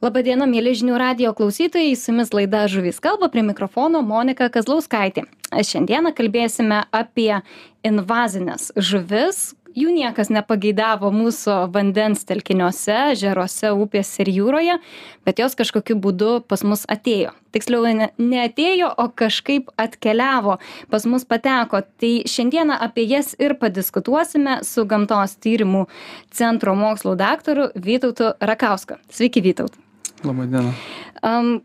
Labadiena, mėly žinių radio klausytojai, su jumis laida Žuvys kalba prie mikrofono Monika Kazlauskaitė. Šiandieną kalbėsime apie invazinės žuvis, jų niekas nepageidavo mūsų vandens telkiniuose, žeruose, upėse ir jūroje, bet jos kažkokiu būdu pas mus atėjo. Tiksliau, ne, neatėjo, o kažkaip atkeliavo, pas mus pateko. Tai šiandieną apie jas ir padiskutuosime su Gamtos tyrimų centro mokslo daktaru Vytautu Rakausku. Sveiki, Vytautu. Labadiena. Um,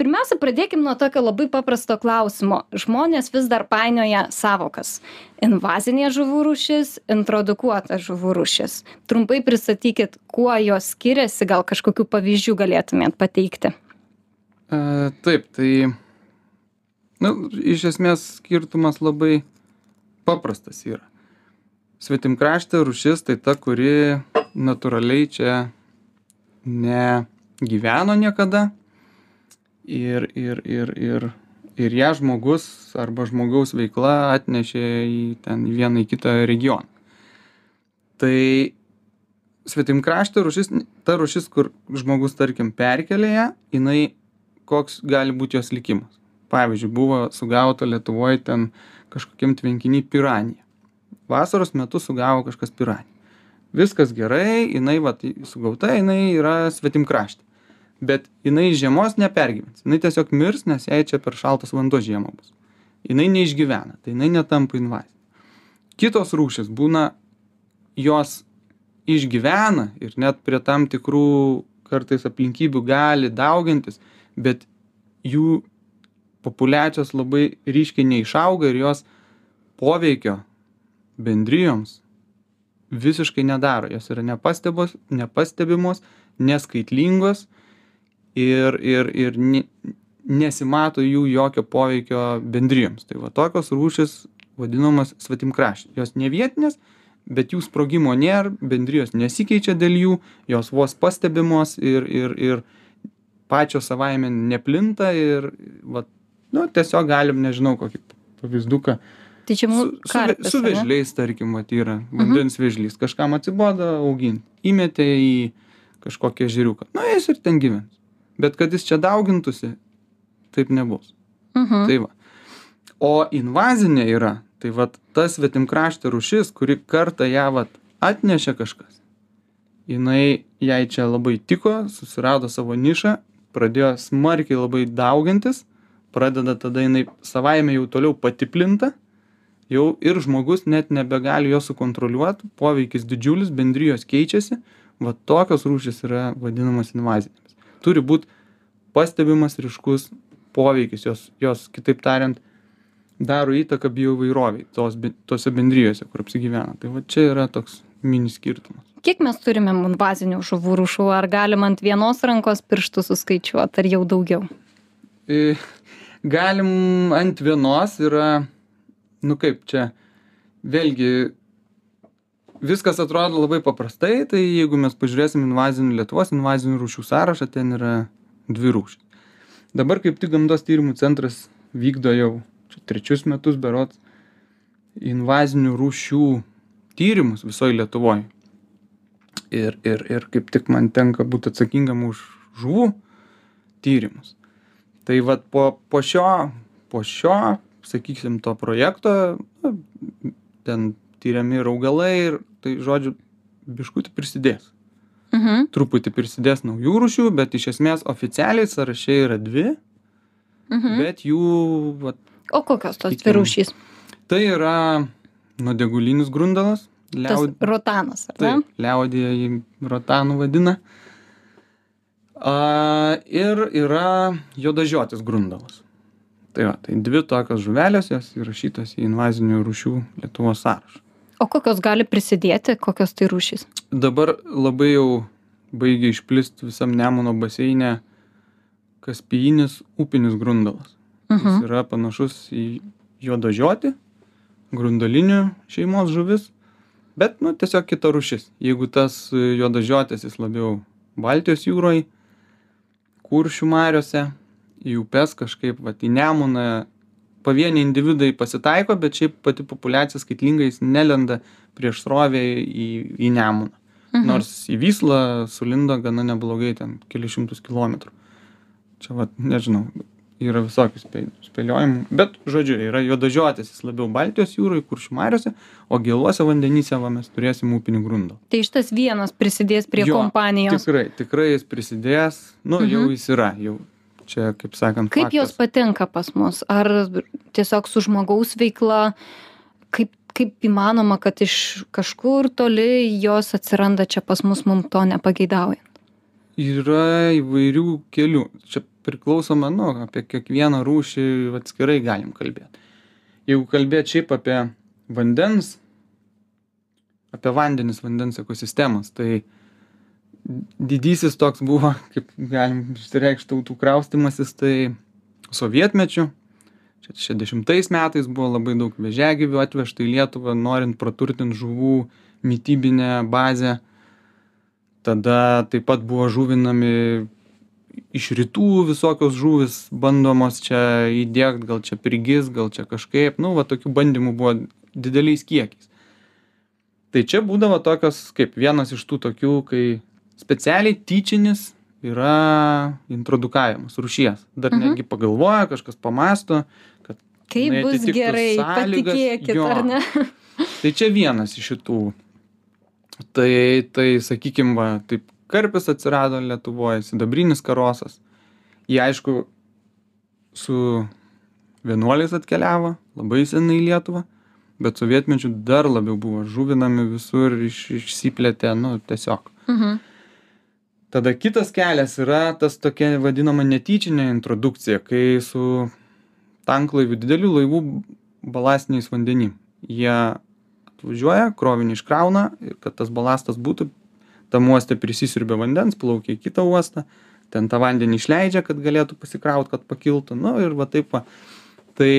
pirmiausia pradėkim nuo tokio labai paprasto klausimo žmonės vis dar painioja sąvokas invazinė žuvų rūšis introdukuota žuvų rūšis trumpai pristatykit kuo jos skiriasi gal kažkokių pavyzdžių galėtumėt pateikti e, taip tai nu, iš esmės skirtumas labai paprastas yra svetimkraštė rūšis tai ta kuri natūraliai čia negyveno niekada ir ir ir ir ir ją žmogus arba žmogaus veikla atnešė į ten vieną į kitą regioną. Tai svetimkraštė rūšis, ta rūšis, kur žmogus, tarkim, perkelė ją, jinai koks gali būti jos likimas. Pavyzdžiui, buvo sugauta Lietuvoje ten kažkokiam tvenkiniai piranija. Vasaros metu sugavo kažkas piranija. Viskas gerai, jinai, va, sugauta, jinai yra svetimkraštė bet jinai žiemos nepergyvens. Jinai tiesiog mirs nes jai čia per šaltas vanduo žiemą bus. Jinai neišgyvena tai jinai netampa invazine kitos rūšys būna jos išgyvena ir net prie tam tikrų kartais aplinkybių gali daugintis bet jų populiacijos labai ryškiai neišauga ir jos poveikio bendrijoms visiškai nedaro. Jos yra nepastebos nepastebimos neskaitlingos ir ir ir ne nesimato jų jokio poveikio bendrijoms tai va tokios rūšys vadinamos svetimkraštės jos ne vietinės bet jų sprogimo nėr bendrijos nesikeičia dėl jų jos vos pastebimos ir ir ir pačios savaime neplinta ir vat nu tiesiog galim nežinau kokį pavyzduką Tai čia mūsų su, su, su vėžliais, tarkim, vat, yra mhm. vandens mhm. vėžlys. Kažkam atsibodo auginti. Įmetė į kažkokią žiriuką. Na, jis ir ten gyvens bet kad jis čia daugintųsi, taip nebus. Mhm. Tai va. O invazinė yra, tai va tas svetimkraštė rušis, kuri kartą ją va atnešė kažkas. Jinai jai čia labai tiko, susirado savo nišą, pradėjo smarkiai labai daugintis, pradeda tada jinai savaime jau toliau patiplinta, jau ir žmogus net nebegali jo sukontroliuoti, poveikis didžiulis, bendrijos keičiasi, va tokios rūšis yra vadinamos invazinėmis turi būt pastebimas ryškus poveikis jos jos kitaip tariant daro įtaką bioįvairovei tos tose bendrijose kur apsigyvena. Tai va čia yra toks mini skirtumas. Kiek mes turime invazinių žuvų rūšių? Ar galim ant vienos rankos pirštų suskaičiuot ar jau daugiau? E, galim ant vienos yra nu kaip čia vėlgi viskas atrodo labai paprastai tai jeigu mes pažiūrėsim invazinių lietuvos invazinių rūšių sąrašą ten yra dvi rūšys. Dabar kaip tik gamtos tyrimų centras vykdo jau čia trečius metus berods invazinių rūšių tyrimus visoj lietuvoj. Ir ir ir kaip tik man tenka būt atsakingam už žuvų tyrimus. Tai vat po po šio po šio sakysim to projekto ten tiriami ir augalai ir tai žodžiu biškutį prisidės. Mhm. Truputį prisidės naujų rūšių, bet iš esmės oficialiai sąraše yra dvi, Mhm. bet jų... Vat, O kokios tos dvi rūšys? Tai yra nuodegulinis grundalas. Liaud... Tas rotanas, ar ne? Taip, liaudėje jį rotanų vadina. A, ir yra juodažiotis grundalas. Tai va, tai dvi tokios žuvelės, jos įrašytos į invazinių rūšių Lietuvos sąrašą o kokios gali prisidėti kokios tai rūšys? Dabar labai jau baigia išplist visam nemuno baseine kaspijinis upinis grundalas. Mhm. jis yra panašus į juodažiotį grundalinių šeimos žuvis bet nu tiesiog kita rūšis. Jeigu tas juodažiotis jis labiau baltijos jūroj kuršių mariose į upes kažkaip vat į nemuną pavieniai individai pasitaiko bet šiaip pati populiacija skaitlinga jis nelenda prieš srovę į į nemuną. Mhm. nors į vyslą sulindo gana neblogai ten kelis šimtus kilometrų. Čia vat nežinau yra visokių spė spėliojimų bet žodžiu yra juodažiotis labiau baltijos jūroj kuršių mariose o gėluose vandenyse va mes turėsim upinį grundalą tai šitas vienas prisidės prie Jo, kompanijos. tikrai tikrai jis prisidės. Nu jau Mhm. jis yra jau čia kaip sakant kaip jos faktas. patenka pas mus? Ar tiesiog su žmogaus veikla? Kaip kaip įmanoma kad iš kažkur toli jos atsiranda čia pas mus mum to nepageidaujant? Yra įvairių kelių. Čia priklausoma nu apie kiekvieną rūšį atskirai galim kalbėt. Jeigu kalbėt šiaip apie vandens apie vandenis vandens ekosistemas tai didysis toks buvo kaip galim išsireikšt tautų kraustymasis tai sovietmečiu. Čia šešiasdešimtais metais buvo labai daug vėžiagyvių atvežta į lietuvą norint praturtint žuvų mitybinę bazę. Tada taip pat buvo žuvinami iš rytų visokios žuvys bandomos čia įdiegt gal čia prigis gal čia kažkaip. Nu va tokių bandymų buvo dideliais kiekiais. Tai čia būdavo tokios kaip vienas iš tų tokių kai specialiai tyčinis yra introdukavimas rūšies dar Mhm. netgi pagalvoja kažkas pamąsto kad kaip bus gerai sąlygas, patikėkit jo. ar ne tai čia vienas iš šitų tai tai sakykim va taip karpis atsirado lietuvoj sidabrinis karosas jie aišku su vienuoliais atkeliavo labai senai į lietuvą bet sovietmečiu dar labiau buvo žuvinami visur iš išsiplėtė nu tiesiog mhm. Tada kitas kelias yra tas tokia vadinama netyčinė introdukcija kai su tanklaiviu didelių laivų balastiniais vandenim jie atvažiuoja krovinį iškrauna ir kad tas balastas būtų tam uoste prisisiurbia vandens plaukia į kitą uostą ten tą vandenį išleidžia kad galėtų pasikraut kad pakiltų. Nu ir va taip va. Tai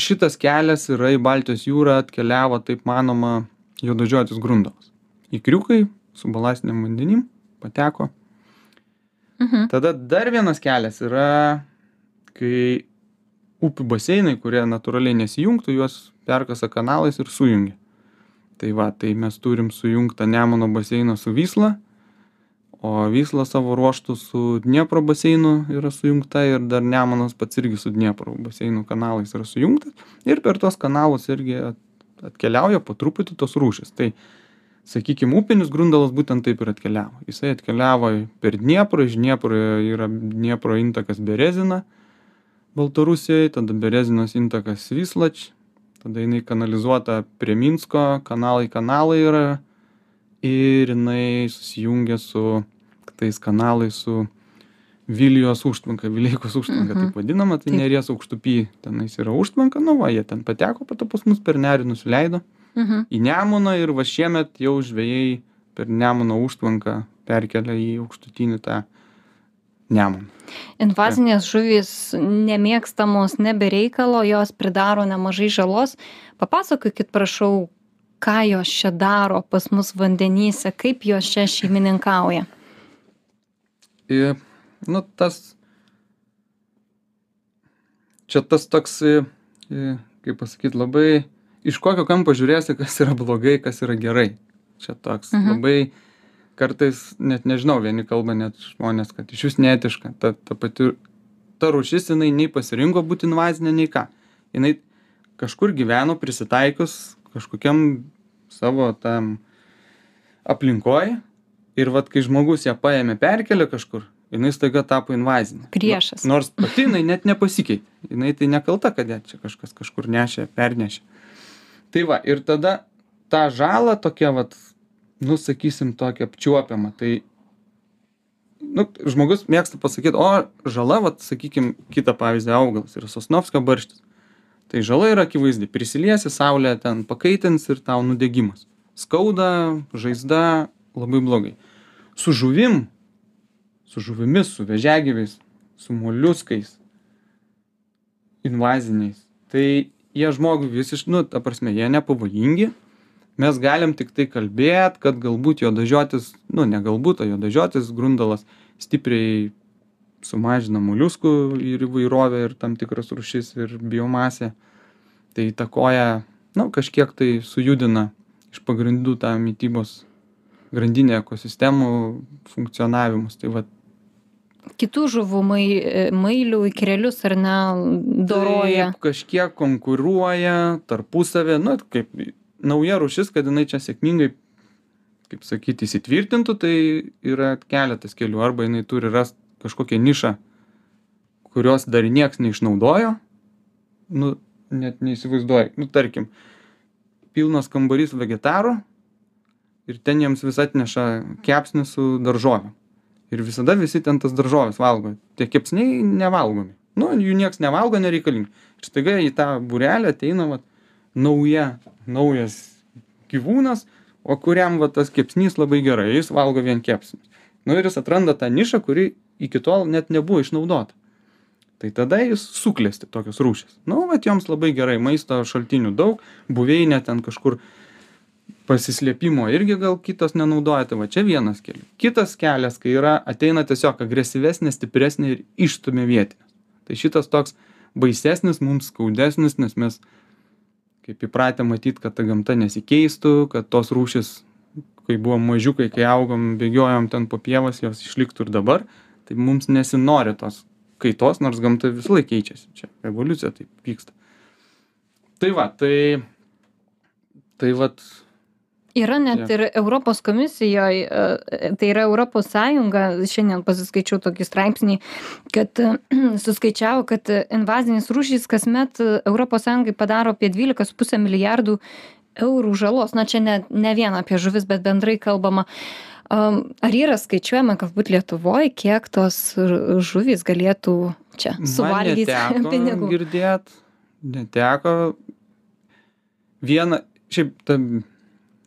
šitas kelias yra į baltijos jūrą atkeliavo taip manoma juodažiotis grundalas. Ikriukai su balastiniam vandenim pateko. Mhm. tada dar vienas kelias yra kai upių baseinai kurie natūraliai nesijungtų juos perkasa kanalais ir sujungia. Tai va tai mes turim sujungtą nemuno baseiną su vysla o vysla savo ruožtu su dniepro baseinu yra sujungta ir dar nemunas pats irgi su dniepro baseinu kanalais yra sujungtas ir per tuos kanalus irgi at- atkeliauja po truputį tos rūšys tai sakykim upinis grundalas būtent taip ir atkeliavo jisai atkeliavo per dnieprą iš dniepro yra dniepro intakas berezina baltarusijoj tada berezinos intakas vyslač tada jinai kanalizuota prie minsko kanalai kanalai yra ir jinai susijungia su tais kanalais su vilijos užtvanka vileikos užtvanka Mhm. taip vadinama tai Taip. neries aukštupy tenais yra užtvanka nu va jie ten pateko po to pas mus per nerį nusileido Mhm. Į nemuną ir va šiemet jau žvejai per nemuno užtvanką perkelia į aukštutinį tą nemuną. Invazinės žuvys nemėgstamos ne be reikalo jos pridaro nemažai žalos. Papasakokit prašau ką jos čia daro pas mus vandenyse kaip jos čia šeimininkauja? Ir nu tas čia tas toks kaip pasakyt labai iš kokio kampo žiūrėsi kas yra blogai kas yra gerai. Čia toks Mhm. labai kartais net nežinau vieni kalba net žmonės kad išvis neetiška. Ta ta pati ta rūšis jinai nei pasirinko būt invazinė nei ką. Jinai kažkur gyveno prisitaikius kažkokiam savo tam aplinkoj ir vat kai žmogus ją paėmė perkėlė kažkur jinai staiga tapo invazinė. Priešas. No- nors pati jinai net nepasikeitė. Jinai tai nekalta kad ją čia kažkas kažkur nešė pernešė tai va ir tada tą žalą tokia vat nu sakysim tokia apčiuopiama tai nu žmogus mėgsta pasakyt o žala vat sakykim kitą pavyzdį augalas yra sosnovskio barštis. Tai žala yra akivaizdi prisiliesi saulė ten pakaitins ir tau nudegimas. Skauda žaizda labai blogai. Su žuvim su žuvimis su vėžiagyviais su moliuskais invaziniais tai jie žmogui visiš nu ta prasme jie nepavojingi mes galim tiktai kalbėt kad galbūt juodažiotis nu ne galbūt o juodažiotis grundalas stipriai sumažina moliuskų ir įvairovę ir tam tikras rūšis ir biomasę tai įtakoja nu kažkiek tai sujudina iš pagrindų tą mitybos grandinė ekosistemų funkcionavimus. Tai vat, Kitų žuvų mai, mailių, ikrelius ar ne doroja. Taip, kažkiek konkuruoja tarpusavė, nu, kaip nauja rušis, kad jinai čia sėkmingai, kaip sakyti, įsitvirtintų, tai yra keletas kelių. Arba jinai turi rasti kažkokią nišą, kurios dar nieks neišnaudojo, nu, net neįsivaizduoju. Nu, tarkim, pilnas kambarys vegetarų ir ten jiems vis atneša kepsnį su daržovėm. Ir visada visi ten tas daržovės valgo. Tie kepsniai nevalgomi. Nu, jų nieks nevalgo, nereikalingi. Ir staiga į tą burelę ateina vat, nauja, naujas gyvūnas, o kuriam vat, tas kepsnys labai gerai, jis valgo vien kepsnius. Nu ir jis atranda tą nišą, kuri iki tol net nebuvo išnaudota. Tai tada jis suklesti tokios rūšis. Nu, vat joms labai gerai, maisto šaltinių daug, buveinė ten kažkur pasislėpimo irgi gal kitos nenaudoja, tai va čia vienas kelias. Kitas kelias, kai yra, ateina tiesiog agresyvesnė, stipresnė ir išstumia vietinės. Tai šitas toks baisesnis, mums skaudesnis, nes mes kaip įpratę matyti, kad ta gamta nesikeistų, kad tos rūšis, kai buvom mažiukai, kai augom, bėgiojom ten po pievas, jos išliktų ir dabar, tai mums nesinori tos kaitos, nors gamta vis laik keičiasi. Čia evoliucija taip vyksta. Tai va, tai, tai va, Yra net ir Europos komisijoje, tai yra Europos Sąjunga, šiandien pasiskaičiau tokį straipsnį, kad e, suskaičiavo, kad invazinės rūšys kasmet Europos Sąjungai padaro apie 12,5 milijardų eurų žalos. Na čia ne, ne vien apie žuvis, bet bendrai kalbama. Am, Ar yra skaičiuojama, galbūt Lietuvoje, kiek tos žuvys galėtų čia suvalgyti pinigų? girdėt, neteko. Viena, šiaip ta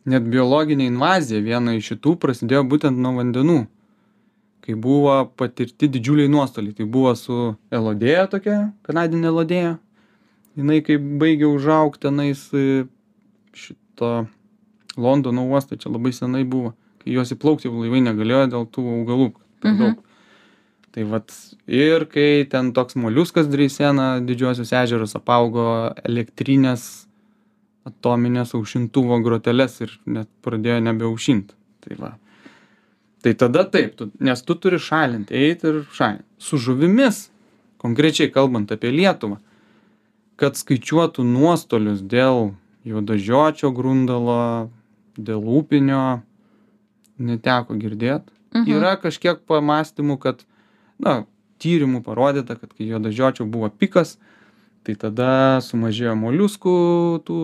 net biologinė invazija, viena iš šitų prasidėjo būtent nuo vandenų. Kai buvo patirti didžiuliai nuostoliai. Tai buvo su elodėja tokia, kanadinė elodėja. Jinai kai baigė užaugti tenais e, šito Londono uosto, čia labai senai buvo. Kai juos įplaukti laivai negalėjo dėl tų augalų. Mhm. daug. Tai vat ir kai ten toks moliuskas dreisena didžiuosius ežerus apaugo elektrinės atominės aušintuvo groteles ir net pradėjo nebeaušint. Tai va. Tai tada taip, tu, nes tu turi šalinti, eiti ir šalinti. Su žuvimis, konkrečiai kalbant apie Lietuvą, kad skaičiuotų nuostolius dėl juodažiočio grundalo, dėl upinio, neteko girdėti. Mhm. Yra kažkiek pamastymų, kad, na, tyrimų parodyta, kad kai juodažiočio buvo pikas, tai tada sumažėjo moliuskų, tų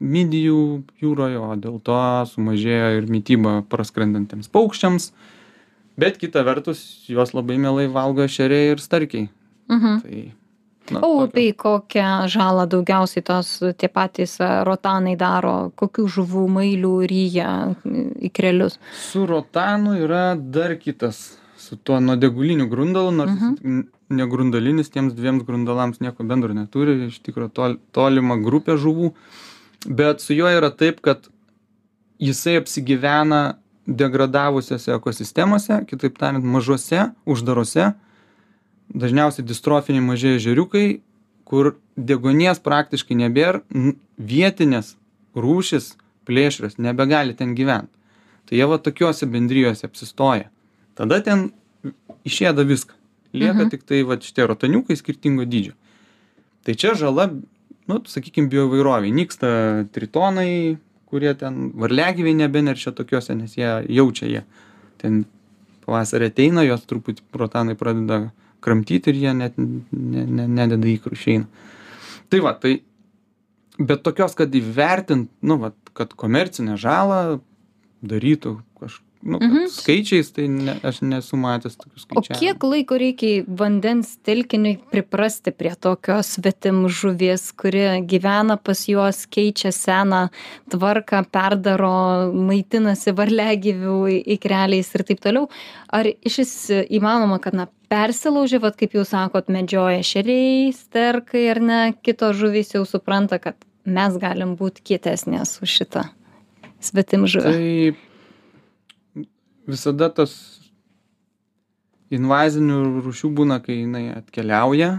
midijų jūroje, o dėl to sumažėjo ir mytyba praskrendantiems paukščiams. Bet kita vertus, juos labai mielai valgo šeriai ir starkiai. Mhm. Tai, na, O tokio- upiai kokią žalą daugiausiai tos tie patys e, rotanai daro, kokių žuvų mailių ryja ikrelius. Su rotanu yra dar kitas, su tuo nuodeguliniu grundalu, nors Mhm. jis negrundalinis tiems dviems grundalams nieko bendro neturi, iš tikrųjų tol, tolima grupė žuvų, bet su juo yra taip, kad jisai apsigyvena degradavusiose ekosistemose, kitaip tariant, mažose, uždarose, dažniausiai distrofiniai maži ežeriukai, kur degonės praktiškai nebėra, vietinės rūšis plėšrios nebegali ten gyventi. Tai jie va tokiuose bendrijose apsistoja. Tada ten išėda viską. Lieka Mhm. tik tai va šitie rotaniukai skirtingo dydžio. Tai čia žala, nu, sakykime, bioįvairoviai. Nyksta tritonai, kurie ten varliagyviai nebeneršia tokiuose, nes jie jaučia jie. Ten pavasarį ateina, jos truputį rotanai pradeda kramtyti ir jie net ne, ne, nededa į išeina. Tai va, tai, bet tokios, kad įvertint, nu, va, kad komercinę žalą darytų kažkaip, nu, Mhm. skaičiais, tai ne, aš nesu matęs tokių O skaičių. kiek laiko reikia vandens telkiniui priprasti prie tokios svetim žuvies, kuri gyvena pas juos, keičia seną tvarką, perdaro, maitinasi varliagyvių ikreliais ir taip toliau. Ar iš vis įmanoma, kad na, persilaužė, vat, kaip jūs sakot, medžioja šeriai, sterkai ar ne, kitos žuvys jau supranta, kad mes galim būti kietesnės už šitą svetim žuvį. Tai visada tas invazinių rūšių būna, kai jinai atkeliauja,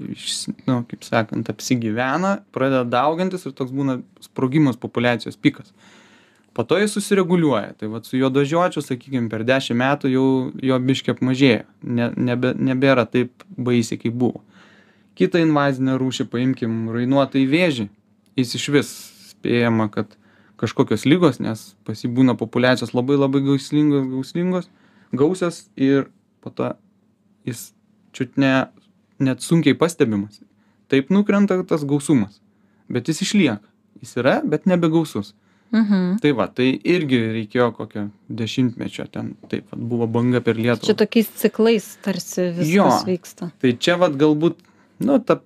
iš, nu, kaip sakant, apsigyvena, pradeda daugintis ir toks būna sprogimas populiacijos pikas. po to jis susireguliuoja. Tai vat su juodažiočiu sakykim per dešim metų jau jo biškį apmažėjo ne nebe nebėra taip baisiai kaip buvo. Kitą invazinę rūšį paimkim rainuotąjį vėžį. Jis išvis spėjama kad kažkokios ligos nes pas jį būna populiacijos labai labai gauslingos gauslingos gausios ir po to jis čiut ne net sunkiai pastebimas taip nukrenta tas gausumas bet jis išlieka jis yra bet nebegausus Mhm. tai va tai irgi reikėjo kokio dešimtmečio ten taip vat buvo banga per Čia lietuvą tokiais ciklais tarsi viskas Jo. vyksta. tai čia vat galbūt nu ta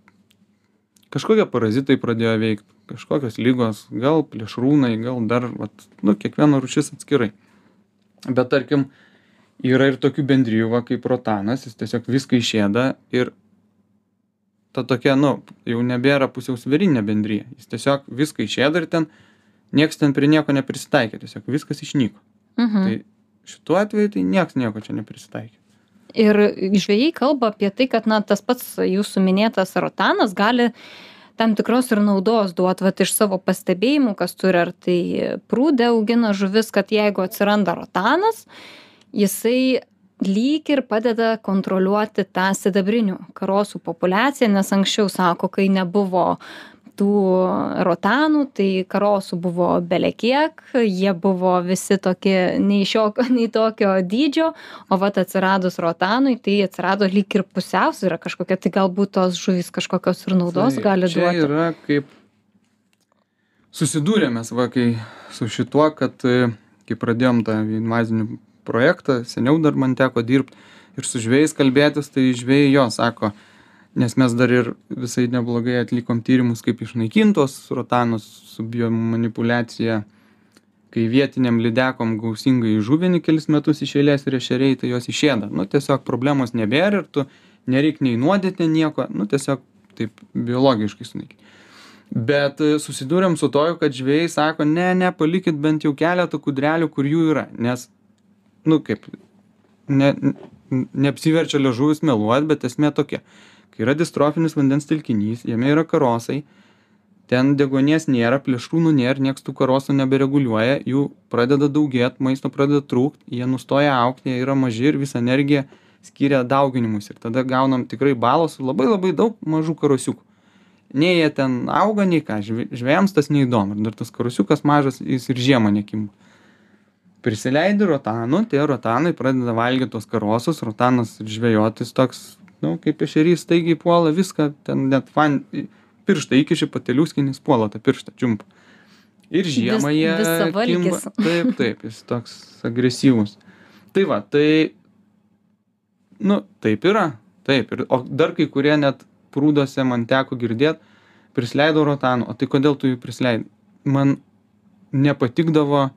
kažkokie parazitai pradėjo veikt kažkokios ligos gal plėšrūnai gal dar vat nu kiekviena rūšis atskirai. Bet tarkim yra ir tokių bendrijų va kaip rotanas jis tiesiog viską išėda ir ta tokia nu jau nebėra pusiausvyrinė bendrija. Jis tiesiog viską išėda ir ten nieks ten prie nieko neprisitaikė tiesiog viskas išnyko. Mhm. tai šituo atveju tai nieks nieko čia neprisitaikė. Ir žvėjai kalba apie tai, kad na, tas pats jūsų minėtas rotanas gali tam tikros ir naudos duoti, vat, iš savo pastebėjimų, kas turi, ar tai prūdė augina žuvis, kad jeigu atsiranda rotanas, jisai lyg ir padeda kontroliuoti tą sidabrinių karosų populiaciją, nes anksčiau sako, kai nebuvo tų rotanų, tai karosų buvo belekiek, jie buvo visi tokie nei šiokio, nei tokio dydžio, o vat atsiradus rotanui, tai atsirado lyg ir pusiausvyrą kažkokia, tai galbūt tos žuvys kažkokios ir naudos Tai gali čia duoti. yra kaip susidūrėm mes va kai su šituo kad e, kai pradėjom tą invazinį projektą seniau dar man teko dirbt ir su žvejais kalbėtis tai žvejai jo sako nes mes dar ir visai neblogai atlikom tyrimus kaip išnaikint tuos rotanus su biomanipuliacija kai vietiniam lydekom gausingai įžuvini kelis metus iš eilės ir ešeriai tai juos išėda. Nu tiesiog problemos nebėra ir tu nereik nei nuodyt ten nieko. Nu tiesiog taip biologiškai sunaikini bet e, susidūrėm su toju kad žvejai sako ne ne palikit bent jau keletą kūdrelių kur jų yra. Nes nu kaip ne neapsiverčia liežuvis meluot bet esmė tokia kai yra distrofinis vandens telkinys jame yra karosai ten deguonies nėra plėšrūnų nėr nieks tų karosų nebereguliuoja jų pradeda daugėt maisto pradeda trūkt jie nustoja augt jie yra maži ir visą energiją skiria dauginimuisi ir tada gaunam tikrai balos su labai labai daug mažų karosiukų. Nei jie ten auga nei ką žve žvejams tas neįdomu ir dar tas karosiukas mažas jis ir žiemą nekimba. Prisileidi rotanų tie rotanai pradeda valgyt tuos karosus rotanas ir žvejot jis toks nu kaip ešerys staigiai puola viską ten net van pirštą įkiši pateliūskini jis puola tą pirštą čiumpa ir žiemą Vis- jie visavalgis. kimba. Taip taip jis toks agresyvus. Tai va tai nu taip yra taip ir o dar kai kurie net prūduose man teko girdėt prisileido rotanų. O tai kodėl tu jų prisileidai man nepatikdavo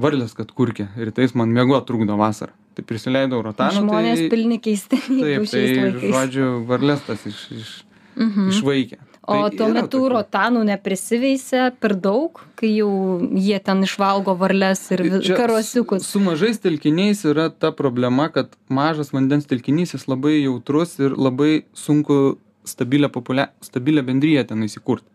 varlės kad kurkia. Rytais man miegot trukdo vasarą tai prisileidau rotanų Žmonės tai pilni keistenybių taip tai laikais. žodžiu varlės tas iš, iš, Mhm. išvaikė O Tai tuo metu tokių. rotanų neprisiveisia per daug, kai jau jie ten išvalgo varles ir Čia karosiukus. Su, su mažais telkiniais yra ta problema, kad mažas vandens telkinys jis labai jautrus ir labai sunku stabilę, populia, stabilę bendryją ten įsikurti.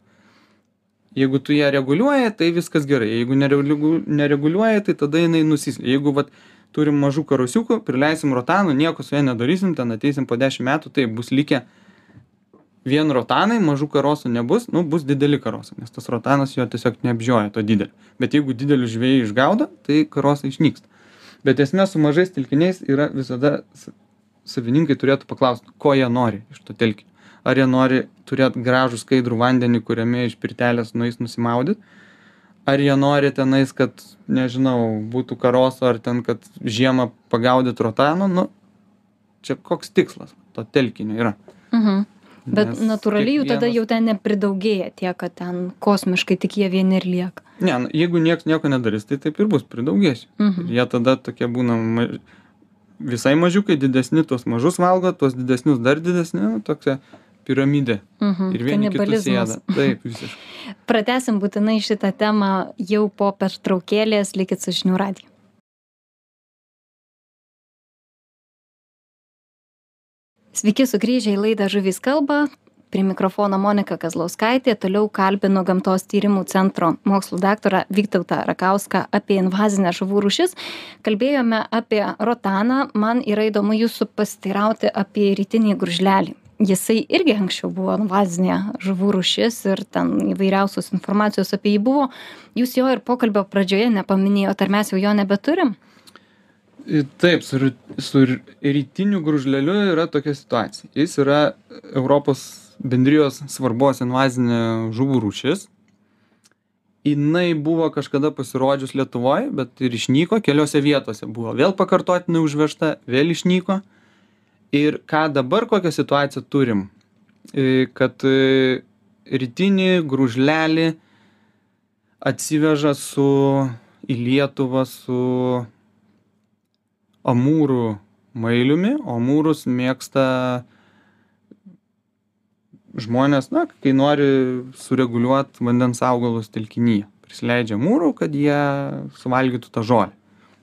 Jeigu tu ją reguliuoji, tai viskas gerai. Jeigu neregu, nereguliuoji, tai tada jinai nusislė. Jeigu vat, turim mažų karosiukų, prileisim rotanų, nieko su ja nedarysim, ten ateisim po 10 metų, tai bus likę vien rotanai, mažų karosų nebus, nu bus dideli karosai, nes tas rotanas jo tiesiog neapžioja to didelio. Bet jeigu didelių žvėjai išgaudo, tai karosai išnyksta. Bet esmė su mažais telkiniais yra visada savininkai turėtų paklausti, ko jie nori iš to telkinio. Ar jie nori turėti gražų skaidrų vandenį, kuriame iš pirtelės nueis nusimaudyti, ar jie nori tenais, kad, nežinau, būtų karoso, ar ten, kad žiemą pagaudyt rotano, nu, čia koks tikslas to telkinio yra. Mhm. Bet Nes natūraliai jų tada jau ten nepridaugėja tiek, kad ten kosmiškai tik jie vieni ir lieka. Ne, nu, jeigu nieks nieko nedarys, tai taip ir bus, pridaugės. Mhm. Jie tada tokie būna ma... visai mažiukai, didesni tuos mažus valgo, tuos didesnius dar didesni, nu, tokia piramidė. Mhm. Ir vieni kitus ėda. Taip, visiškai. Pratesim būtinai šitą temą jau po pertraukėlės, likit su žinių radiju. Sveiki sugrįžę į laidą Žuvys kalba. prie mikrofono monika kazlauskaitė toliau kalbinu gamtos tyrimų centro mokslų daktarą vytautą rakauską apie invazines žuvų rūšis kalbėjome apie rotaną man yra įdomu jūsų pasiteirauti apie rytinį gružlelį jisai irgi anksčiau buvo invazinė žuvų rūšis ir ten įvairiausios informacijos apie jį buvo jūs jo ir pokalbio pradžioje nepaminėjot ar mes jau jo nebeturim Taip, su, su rytiniu gružleliu yra tokia situacija. Jis yra Europos bendrijos svarbos invazinė žuvų rūšis. Jis buvo kažkada pasirodžius Lietuvoje, bet ir išnyko, keliose vietose buvo vėl pakartotinai užvežta, vėl išnyko. Ir ką dabar, kokią situaciją turim, e, kad e, rytinį gružlelį atsiveža su į Lietuvą su amūrų mailiumi. O amūrus mėgsta žmonės na kai nori sureguliuot vandens augalus telkiny prisileidžia amūrų kad jie suvalgytų tą žolę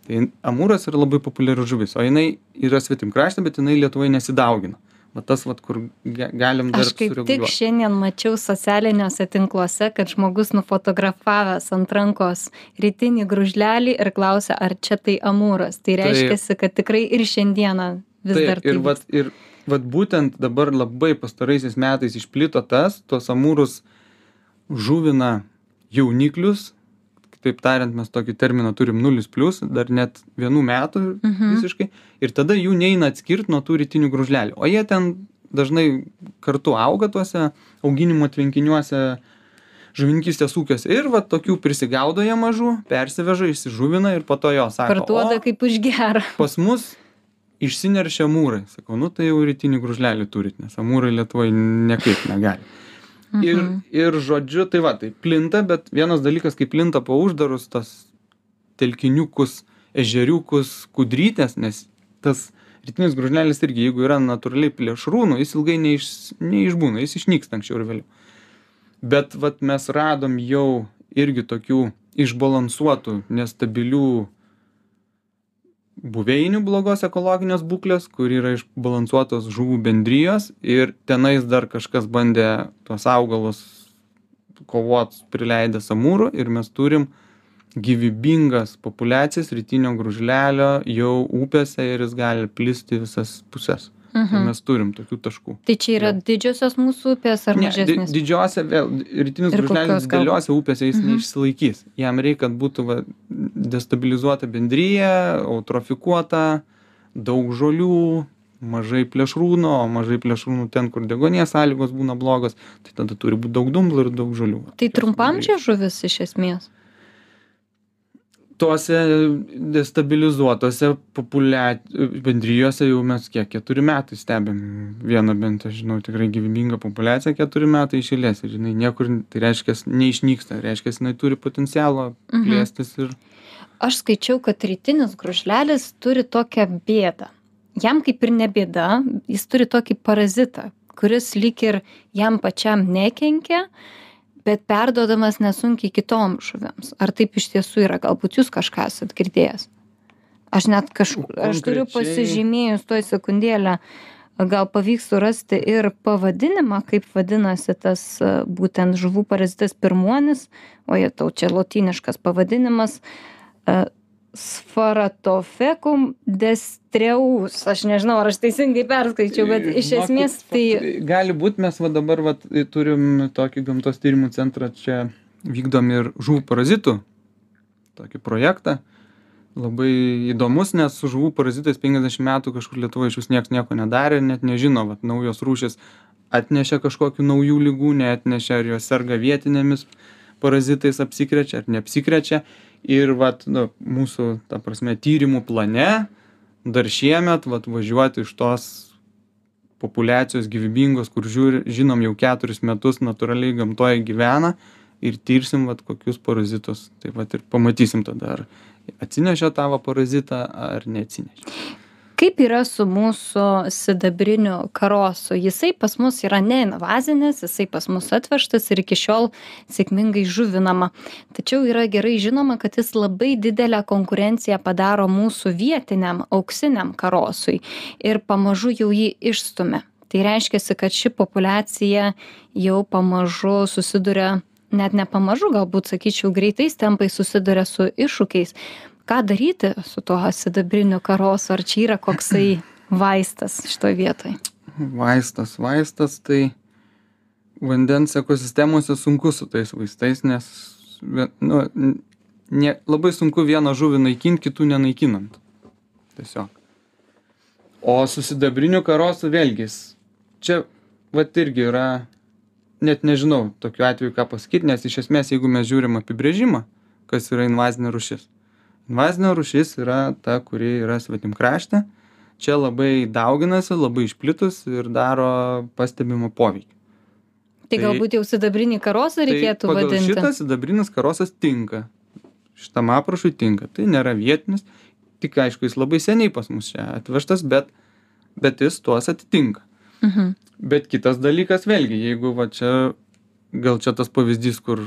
tai amūras yra labai populiari žuvis o jinai yra svetimkraštė bet jinai lietuvoj nesidaugina. Va tas vat kur ga galim dar aš kaip tik sureguliuot. šiandien mačiau socialiniuose tinkluose kad žmogus nufotografavęs ant rankos rytinį gružlelį ir klausia ar čia tai amūras. Tai Taip. reiškiasi kad tikrai ir šiandieną vis dar Taip, ir tai vat, ir vat būtent dabar labai pastaraisiais metais išplito tas, tuos amūrus žuvina jauniklius, kitaip tariant, mes tokį terminą turim 0 plus, dar net vienų metų Mhm. visiškai, ir tada jų neina atskirti nuo tų rytinių gružlelių. O jie ten dažnai kartu auga tuose auginimo tvenkiniuose, žuvininkystės ūkiuose ir va tokių prisigaudo jie mažų, persiveža, išsižuvina ir po to jo sako. parduoda "O, kaip už gerą pas mus išsineršia amūrai sakau nu tai jau rytinį gružlelį turit nes amūrai lietuvoj niekaip negali ir Mhm. ir žodžiu tai va tai plinta bet vienas dalykas kai plinta po uždarus tas telkiniukus ežeriukus kudrytes nes tas rytinis gružlelis irgi jeigu yra natūraliai plėšrūnų jis ilgai neiš neišbūna jis išnyksta anksčiau ar vėliau bet vat mes radom jau irgi tokių išbalansuotų nestabilių buveinių blogos ekologinės būklės kur yra išbalansuotos žuvų bendrijos ir tenais dar kažkas bandė tuos augalus kovot prileidęs amūrų ir mes turim gyvybingas populiacijas rytinio gružlelio jau upėse ir jis gali plisti į visas puses tai Mhm. mes turim tokių taškų? Tai čia yra didžiosios mūsų upės ar Ne, di- mažesnės? didžiose vėl rytinis gal- dideliuose upėse jis Mhm. neišsilaikys. Jam reik kad būtų va destabilizuota bendrija eutrofikuota daug žolių mažai plėšrūnų o mažai plėšrūnų ten kur deguonies sąlygos būna blogos tai tada turi būt daug dumblų ir daug žolių. Tai trumpaamžė žuvis iš esmės tose destabilizuotose populia bendrijose jau mes kiek keturi metai stebim vieną bent aš žinau tikrai gyvybingą populiaciją keturi metai iš eilės ir jinai niekur tai reiškias neišnyksta reiškias jinai turi potencialo Mhm. plėstis ir aš skaičiau kad rytinis gružlelis turi tokią bėdą jam kaip ir ne bėda jis turi tokį parazitą kuris lyg ir jam pačiam nekenkia bet perduodamas nesunkiai kitom žuvims. Ar taip iš tiesų yra? Galbūt jūs kažką esat girdėjęs? Aš net kaž aš turiu pasižymėjus tuoj sekundėlę gal pavyks surasti ir pavadinimą kaip vadinasi tas e, būtent žuvų parazitas pirmuonis o jetau čia lotyniškas pavadinimas e, sfaratofekum destreus aš nežinau ar aš teisingai perskaičiau bet iš Žinokit, esmės tai gali būt mes va dabar vat turim tokį gamtos tyrimų centrą čia vykdom ir žuvų parazitų tokį projektą. Labai įdomus nes su žuvų parazitais penkiasdešim metų kažkur lietuvoj išvis nieks nieko nedarė net nežino vat naujos rūšys atnešė kažkokių naujų ligų neatnešė ar jos serga vietinėmis parazitais apsikrečia ar neapsikrečia ir vat nu mūsų ta prasme tyrimų plane dar šiemet vat važiuoti iš tos populiacijos gyvybingos kur žiūri žinom jau keturis metus natūraliai gamtoj gyvena ir tirsim vat kokius parazitus. Tai vat ir pamatysim tada ar atsinešė tą va parazitą ar neatsinešė kaip yra su mūsų sidabriniu karosu? Jisai pas mus yra neinvazinis jisai pas mus atvežtas ir iki šiol sėkmingai žuvinama. Tačiau yra gerai žinoma kad jis labai didelę konkurenciją padaro mūsų vietiniam auksiniam karosui ir pamažu jau jį išstumia. Tai reiškiasi kad ši populiacija jau pamažu susiduria net ne pamažu galbūt sakyčiau greitais tempais susiduria su iššūkiais ką daryti su tuo sidabriniu karosu ar čia yra koksai vaistas šitoj vietoj? Vaistas vaistas tai vandens ekosistemose sunku su tais vaistais nes nu ne labai sunku vieną žuvį naikint kitų nenaikinant. Tiesiog. O su sidabriniu karosu vėlgi čia vat irgi yra net nežinau tokiu atveju ką pasakyt nes iš esmės jeigu mes žiūrim apibrėžimą kas yra invazinė rūšis invazinė rūšis yra ta kuri yra svetimkraštė čia labai dauginasi labai išplitus ir daro pastebimą poveikį. Tai Tai- galbūt jau sidabrinį karosą reikėtų tai vadinti. šitą sidabrinis karosas tinka. Šitam aprašui tinka. Tai nėra vietinis. Tik aišku jis labai seniai pas mus čia atvežtas bet bet jis tuos atitinka. Mhm. bet kitas dalykas vėlgi jeigu va čia gal čia tas pavyzdys kur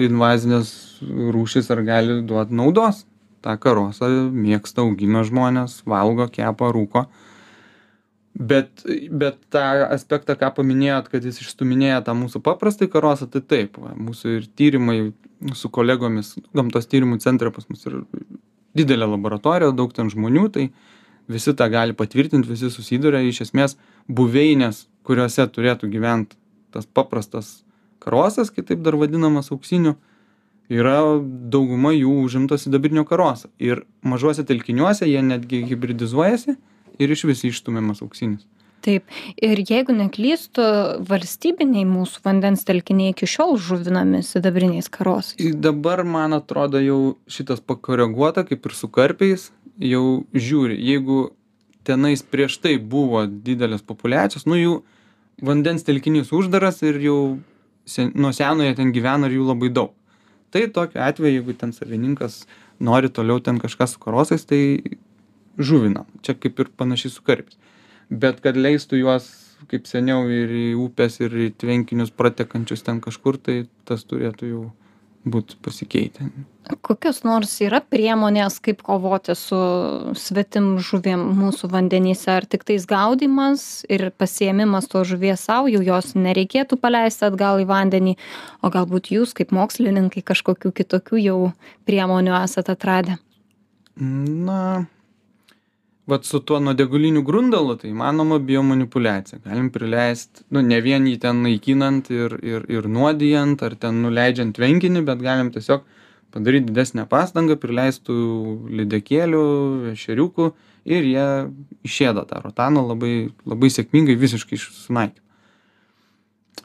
invazinės rūšys ar gali duot naudos. Tą karosą mėgsta augina žmonės valgo kepa rūko. Bet bet tą aspektą ką paminėjot kad jis išstūminėja tą mūsų paprastąjį karosą tai taip va mūsų ir tyrimai su kolegomis gamtos tyrimų centre pas mus ir didelė laboratorija daug ten žmonių tai visi tą gali patvirtint visi susiduria iš esmės buveinės kuriose turėtų gyvent tas paprastas karosas kitaip dar vadinamas auksiniu yra dauguma jų užimta sidabrinio karoso. Ir mažuose telkiniuose jie netgi hibridizuojasi ir išvis išstumiamas auksinis. Taip. Ir jeigu neklystu valstybiniai mūsų vandens telkiniai iki šiol žuvinami sidabriniais karosais. Dabar man atrodo jau šitas pakoreguota kaip ir su karpiais jau žiūri. Jeigu tenais prieš tai buvo didelės populiacijos nu jų vandens telkinys uždaras ir jau sen nuo seno jie ten gyvena ir jų labai daug. Tai tokiu atveju jeigu ten savininkas nori toliau ten kažką su karosais tai žuvinam čia kaip ir panašiai su karpiais. Bet kad leistų juos kaip seniau ir į upes ir į tvenkinius pratekančius ten kažkur tai tas turėtų jau būt pasikeitę. Kokios nors yra priemonės kaip kovoti su svetimžuviem mūsų vandenyse? Ar tiktais gaudymas ir pasiėmimas tos žuvies sau jau jos nereikėtų paleisti atgal į vandenį o galbūt jūs kaip mokslininkai kažkokių kitokių jau priemonių esat atradę? Na vat su tuo nuodėguliniu grundalu tai įmanoma biomanipuliacija galim prileist nu ne vien jį ten naikinant ir ir ir nuodijant ar ten nuleidžiant tvenkinį bet galim tiesiog padaryt didesnę pastangą prileist tų lydekėlių ešeriukų ir jie išėda tą rotaną labai labai sėkmingai visiškai iš sunaikina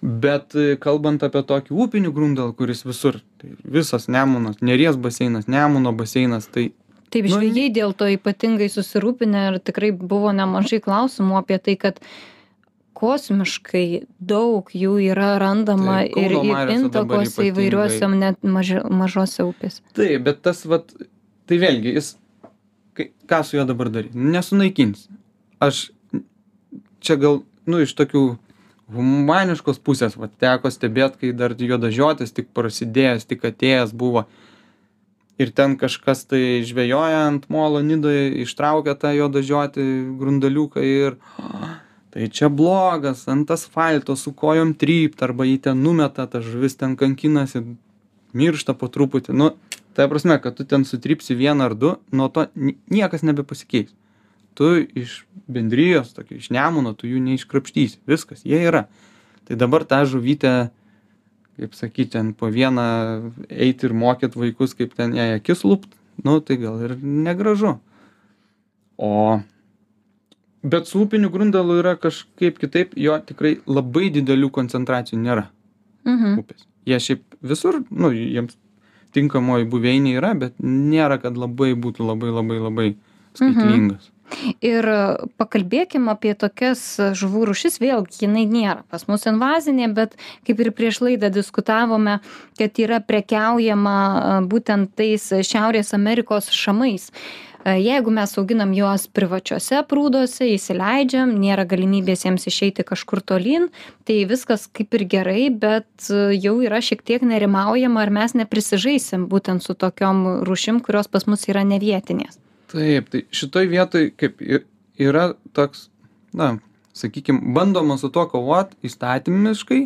bet kalbant apie tokį upinį grundalą kuris visur tai visas nemunas neries baseinas nemuno baseinas tai taip Nu, žvejai dėl to ypatingai susirūpinę ir tikrai buvo nemažai klausimų apie tai kad kosmiškai daug jų yra randama Taip, ir intakuose įvairiuose net maži mažose upėse Taip, bet tas vat, tai vėlgi, jis, ką su juo dabar daryti? Nesunaikinsi. Aš čia gal, nu, iš tokių humaniškos pusės, va, teko stebėti, kai dar juodažiotis tik prasidėjęs, tik atėjęs buvo. Ir ten kažkas tai žvejoja ant molo nidoje, ištraukia tą juodažiotį grundaliuką ir tai čia blogas, ant asfalto su kojom trypt, arba jį ten numeta, ta žuvis ten kankinasi, miršta po truputį. Nu, tai prasme, kad tu ten sutrypsi vieną ar du, nuo to ni- niekas nebepasikeis. Tu iš bendrijos, tokio iš nemuno, tu jų neiškrapštysi. Viskas, jie yra. Tai dabar tą žuvytę, kaip sakyti, ten po vieną eiti ir mokyt vaikus, kaip ten jai akis lupt, nu tai gal ir negražu. O bet su upiniu grundalu yra kažkaip kitaip, jo tikrai labai didelių koncentracijų nėra mhm. upės. Jie šiaip visur, nu, jiems tinkamoji buveinė yra, bet nėra, kad labai būtų labai labai labai skaitlingas. Ir pakalbėkim apie tokias žuvų rūšis vėlgi jinai nėra pas mus invazinė bet kaip ir prieš laidą diskutavome kad yra prekiaujama būtent tais šiaurės amerikos šamais. Jeigu mes auginam juos privačiuose prūduose įsileidžiam nėra galimybės jiems išeiti kažkur tolyn tai viskas kaip ir gerai bet jau yra šiek tiek nerimaujama ar mes neprisižaisim būtent su tokiom rūšim kurios pas mus yra nevietinės Taip, tai šitoj vietoj kaip i- yra toks, na, sakykim bandoma su tuo kovot įstatymiškai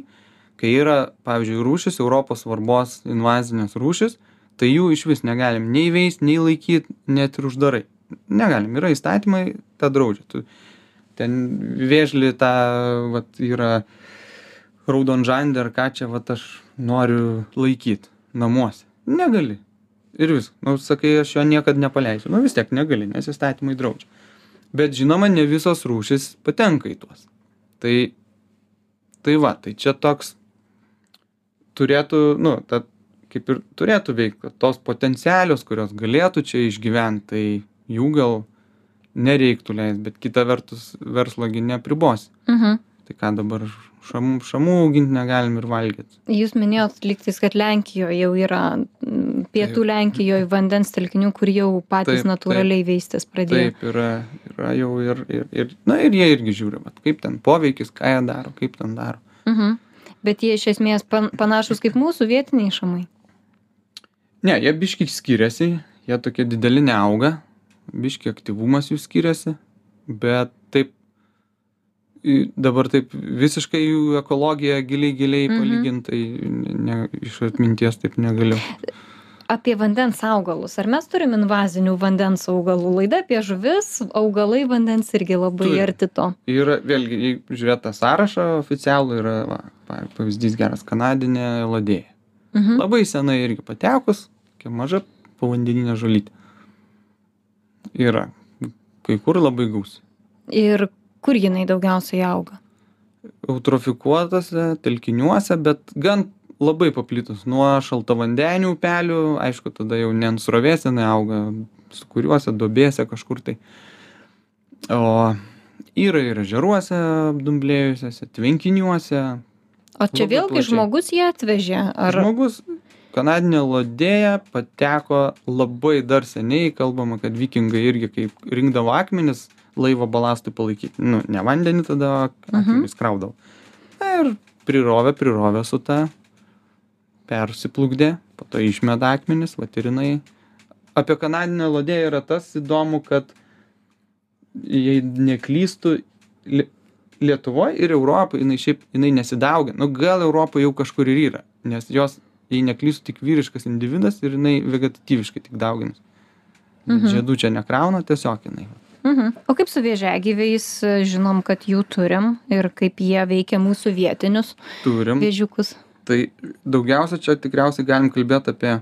kai yra pavyzdžiui rūšys europos svarbos invazinės rūšys tai jų išvis negalim nei veist nei laikyt net ir uždarai. Negalim yra įstatymai tą draudžia. Tu ten vėžlį tą vat yra raudonžandį ar ką čia vat aš noriu laikyt namuose. Negali ir vis. Nu sakai aš jo niekad nepaleisiu. Nu vis tiek negali nes įstatymai draudžia. Bet žinoma ne visos rūšys patenka į tuos. Tai tai va tai čia toks turėtų nu ta kaip ir turėtų veikt kad tos potencialios kurios galėtų čia išgyvent tai jų gal nereiktų leist bet kita vertus verslo gi neapribosi. Mhm. tai ką dabar šamų šamų augint negalim ir valgyt Jūs minėjot lygtais, kad Lenkijoje jau yra, pietų Taip. Lenkijoje vandens telkinių, kur jau patys natūraliai veistis pradėjo. taip yra yra jau ir ir ir na ir jie irgi žiūri vat kaip ten poveikis ką jie daro kaip ten daro Mhm. Bet jie iš esmės pan, panašus kaip mūsų vietiniai šamai. ne jie biškį skiriasi jie tokie dideli neauga biškį aktyvumas jų skiriasi bet taip dabar taip visiškai jų ekologiją giliai giliai Mhm. palygint tai ne iš atminties taip negaliu Apie vandens augalus. Ar mes turim invazinių vandens augalų? Laida apie žuvis, augalai vandens irgi labai Turim. arti to. yra vėlgi žiūrėt tą sąrašą oficialų yra va pa pavyzdys geras kanadinė elodėja Mhm. labai senai irgi patekus tokia maža povandeninė žolytė yra kai kur labai gausi Ir kur jinai daugiausiai auga? eutrofikuotuose telkiniuose bet gan labai paplitus nuo šaltavandenių upelių aišku tada jau ne ant srovės jinai auga sūkuriuose duobėse kažkur tai o yra ir ežeruose apdumblėjusiuose tvenkiniuose O čia vėlgi plačiai. žmogus ją atvežė? Ar... žmogus kanadinė lodėja pateko labai dar seniai kalbama kad vikingai irgi kaip rinkdavo akmenis laivo balastui palaikyt nu ne vandenį tada akmenis kraudavo. Na ir prirovė prirovė su ta persiplukdė po to išmeta akmenis vat ir jinai. Apie kanadinę lodėją yra tas įdomu kad jei neklystu li lietuvoj ir europoj jinai šiaip jinai nesidaugina nu gal europoj jau kažkur ir yra nes jos jei neklystu tik vyriškas individas ir jinai vegetatyviškai tik dauginas Mhm. žiedų čia nekrauna tiesiog jinai Mhm. O kaip su vėžiagyviais, žinom, kad jų turim ir kaip jie veikia mūsų vietinius turim vėžiukus. tai daugiausia čia tikriausiai galim kalbėt apie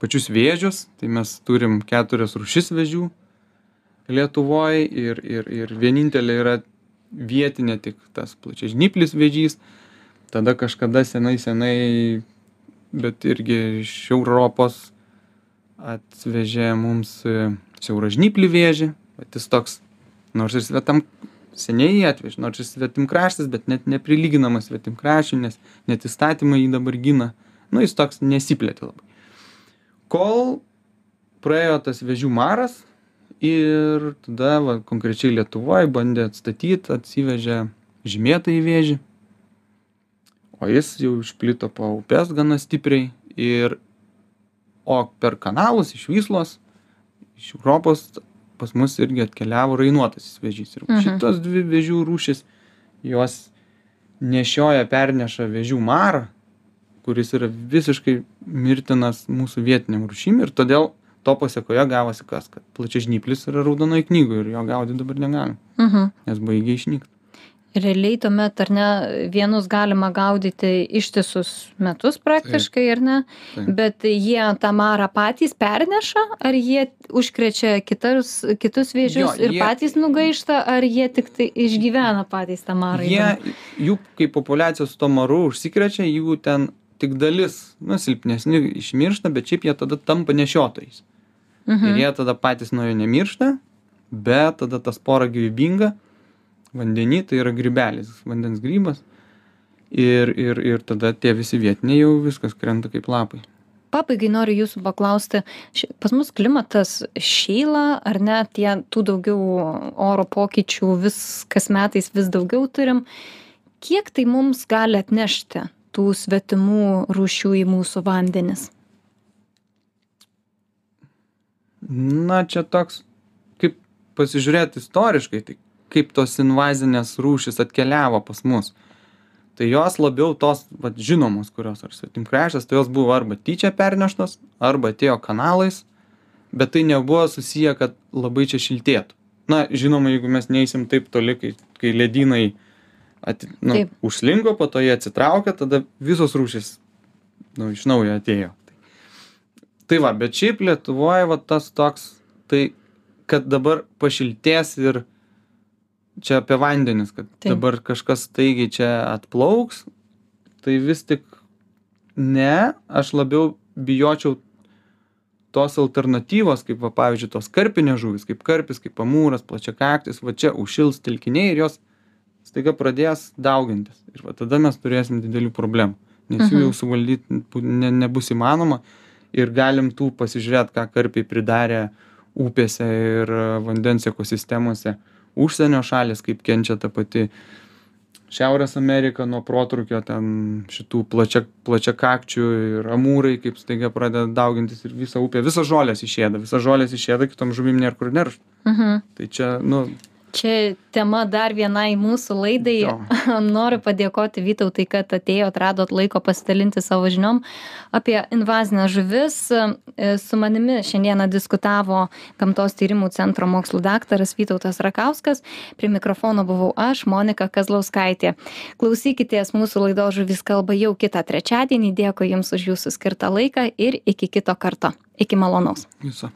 pačius vėžius tai mes turim keturias rūšis vėžių lietuvoj ir ir ir vienintelė yra vietinė tik tas plačiažnyplis vėžys tada kažkada senai senai bet irgi iš europos atvežė mums e, siauražnyplį vėžį vat jis toks nors ir svetam seniai jį atvežė nors ir svetimkraštis bet net neprilyginamas svetimkraščiui nes net įstatymai jį dabar gina. Nu jis toks nesiplėtė labai. Kol praėjo tas vėžių maras ir tada va konkrečiai lietuvoj bandė atstatyt atsivežė žymėtąjį vėžį. O jis jau išplito po upes gana stipriai ir o per kanalus iš vyslos iš europos pas mus irgi atkeliavo rainuotasis vėžys ir Mhm. šitos dvi vėžių rūšys jos nešioja perneša vėžių marą kuris yra visiškai mirtinas mūsų vietinėm rūšim ir todėl to pasekoje gavosi kas kad plačiažnyplis yra raudonoj knygoj ir jo gaudyt dabar negalim Mhm. nes baigia išnykt Realiai tuomet, ar ne, vienus galima gaudyti ištisus metus praktiškai, ar ne, bet jie tą marą patys perneša, ar jie užkrečia kitus, kitus vėžius ir patys nugaišta, ar jie tik tai išgyvena patys tą marą? jie jų kaip populiacija su tuo maru užsikrečia jų ten tik dalis nu silpnesni išmiršta bet šiaip jie tada tampa nešiotojais Mhm. ir jie tada patys nuo jo nemiršta bet tada ta spora gyvybinga vandeny tai yra grybelis vandens grybas ir ir ir tada tie visi vietiniai jau viskas krenta kaip lapai Pabaigai noriu jūsų paklausti, pas mus klimatas šyla, ar ne, tie tų daugiau oro pokyčių vis kas metais vis daugiau turim. Kiek tai mums gali atnešti tų svetimų rūšių į mūsų vandenis? na čia toks kaip pasižiūrėt istoriškai tai kaip tos invazinės rūšys atkeliavo pas mus. Tai jos labiau tos vat žinomos kurios ar svetimkraštės tai jos buvo arba tyčia perneštos arba atėjo kanalais bet tai nebuvo susiję kad labai čia šiltėtų. Na žinoma jeigu mes neisim taip toli kai kai ledynai at nu Taip. užslinko po to jie atsitraukia tada visos rūšys nu iš naujo atėjo. Tai va bet šiaip lietuvoj va tas toks tai kad dabar pašiltės ir čia apie vandenis kad Taip. dabar kažkas staigiai čia atplauks tai vis tik ne aš labiau bijočiau tos alternatyvos kaip va pavyzdžiui tos karpinės žuvys kaip karpis kaip amūras plačiakaktis va čia užšils telkiniai ir jos staiga pradės daugintis ir va tada mes turėsim didelių problemų nes jų Mhm. jau suvaldyt pu- ne nebus įmanoma ir galim tų pasižiūrėt ką karpiai pridarė upėse ir vandens ekosistemose užsienio šalys kaip kenčia ta pati šiaurės amerika nuo protrūkio ten šitų plačia plačiakakčių ir amūrai kaip staiga pradeda daugintis ir visa upė visos žolės išėda visas žolės išėda kitom žuvim nėr kur neršt Mhm. tai čia nu Čia tema dar vienai mūsų laidai. Jo. Noriu padėkoti Vytautai, kad atėjot, radot laiko pasidalinti savo žiniom apie invazinės žuvis. Su manimi šiandieną diskutavo Gamtos tyrimų centro mokslų daktaras Vytautas Rakauskas. Prie mikrofono buvau aš, Monika Kazlauskaitė. Klausykitės mūsų laidos žuvis kalba jau kitą trečiadienį. Dėkui Jums už Jūsų skirtą laiką ir iki kito karto. Iki malonaus. viso